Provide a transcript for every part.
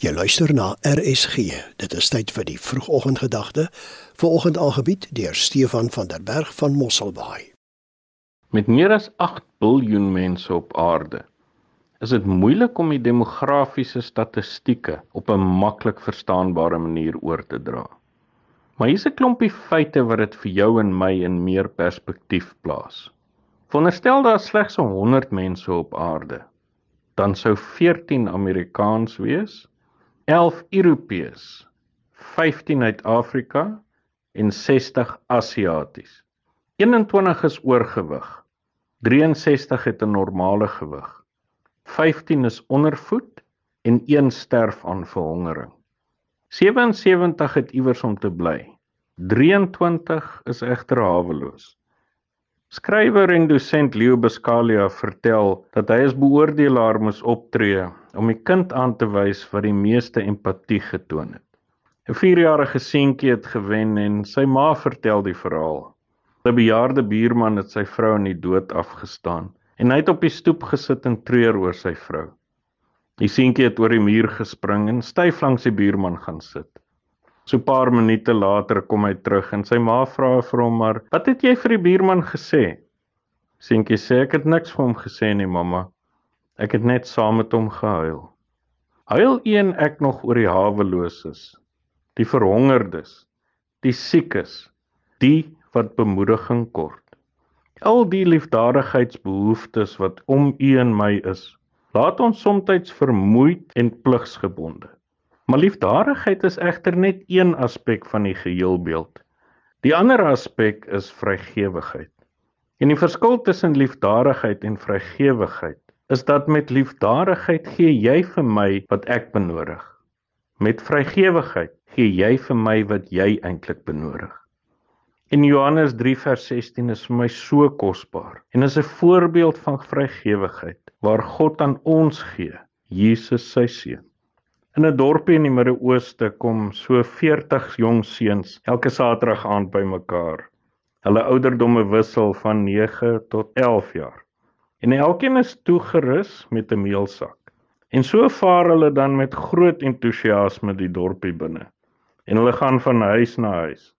Jy luister na RSG. Dit is tyd vir die vroegoggendgedagte. Vanoggend aangebied deur Stefan van der Berg van Mosselbaai. Met meer as 8 miljard mense op aarde, is dit moeilik om die demografiese statistieke op 'n maklik verstaanbare manier oor te dra. Maar hier's 'n klompie feite wat dit vir jou en my in meer perspektief plaas. Veronderstel daar slegs 100 mense op aarde, dan sou 14 Amerikaans wees 11 Europeërs, 15 uit Afrika en 60 Asiaties. 21 is oorgewig. 63 het 'n normale gewig. 15 is ondervoed en 1 sterf aan verhongering. 77 het iewers om te bly. 23 is egter haweloos. Skrywer en dosent Leo Bescalia vertel dat hy as beoordelaar moes optree om die kind aan te wys wat die meeste empatie getoon het. 'n 4-jarige seentjie het gewen en sy ma vertel die verhaal. 'n Bejaarde buurman het sy vrou in die dood afgestaan en hy het op die stoep gesit en treur oor sy vrou. Die seentjie het oor die muur gespring en styf langs die buurman gaan sit. So 'n paar minute later kom hy terug en sy ma vra vir hom maar, "Wat het jy vir die buurman gesê?" Seentjie sê, "Ek het niks vir hom gesê nie, mamma. Ek het net saam met hom gehuil." Huil een ek nog oor die haweloses, die verhongerdes, die siekes, die wat bemoediging kort. Al die liefdadigheidsbehoeftes wat om u en my is, laat ons soms vermoeid en pligsgebonde. Maar liefdadigheid is egter net een aspek van die geheelbeeld. Die ander aspek is vrygewigheid. En die verskil tussen liefdadigheid en vrygewigheid is dat met liefdadigheid gee jy vir my wat ek benodig. Met vrygewigheid gee jy vir my wat jy eintlik benodig. In Johannes 3 vers 16 is vir my so kosbaar en is 'n voorbeeld van vrygewigheid waar God aan ons gee, Jesus sy seun. In 'n dorpie in die Midde-Ooste kom so 40 jong seuns elke Saterdag aand bymekaar. Hulle ouderdomme wissel van 9 tot 11 jaar. En elkeen is toegerus met 'n meelsak. En so vaar hulle dan met groot entoesiasme die dorpie binne. En hulle gaan van huis na huis.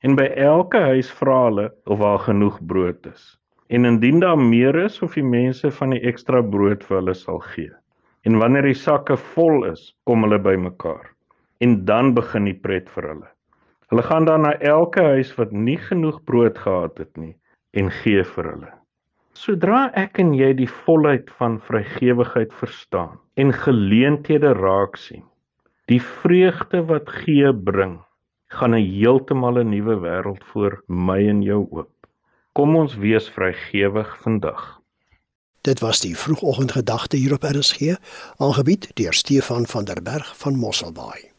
En by elke huis vra hulle of daar genoeg brood is. En indien daar meer is of die mense van die ekstra brood vir hulle sal gee. En wanneer die sakke vol is, kom hulle bymekaar. En dan begin die pret vir hulle. Hulle gaan dan na elke huis wat nie genoeg brood gehad het nie en gee vir hulle. Sodra ek en jy die volheid van vrygewigheid verstaan en geleenthede raak sien, die vreugde wat gee bring, gaan 'n heeltemal 'n nuwe wêreld voor my en jou oop. Kom ons wees vrygewig vandag. Dit was die vroegoggendgedagte hier op RSG, aangebied deur Stefan van der Berg van Mosselbaai.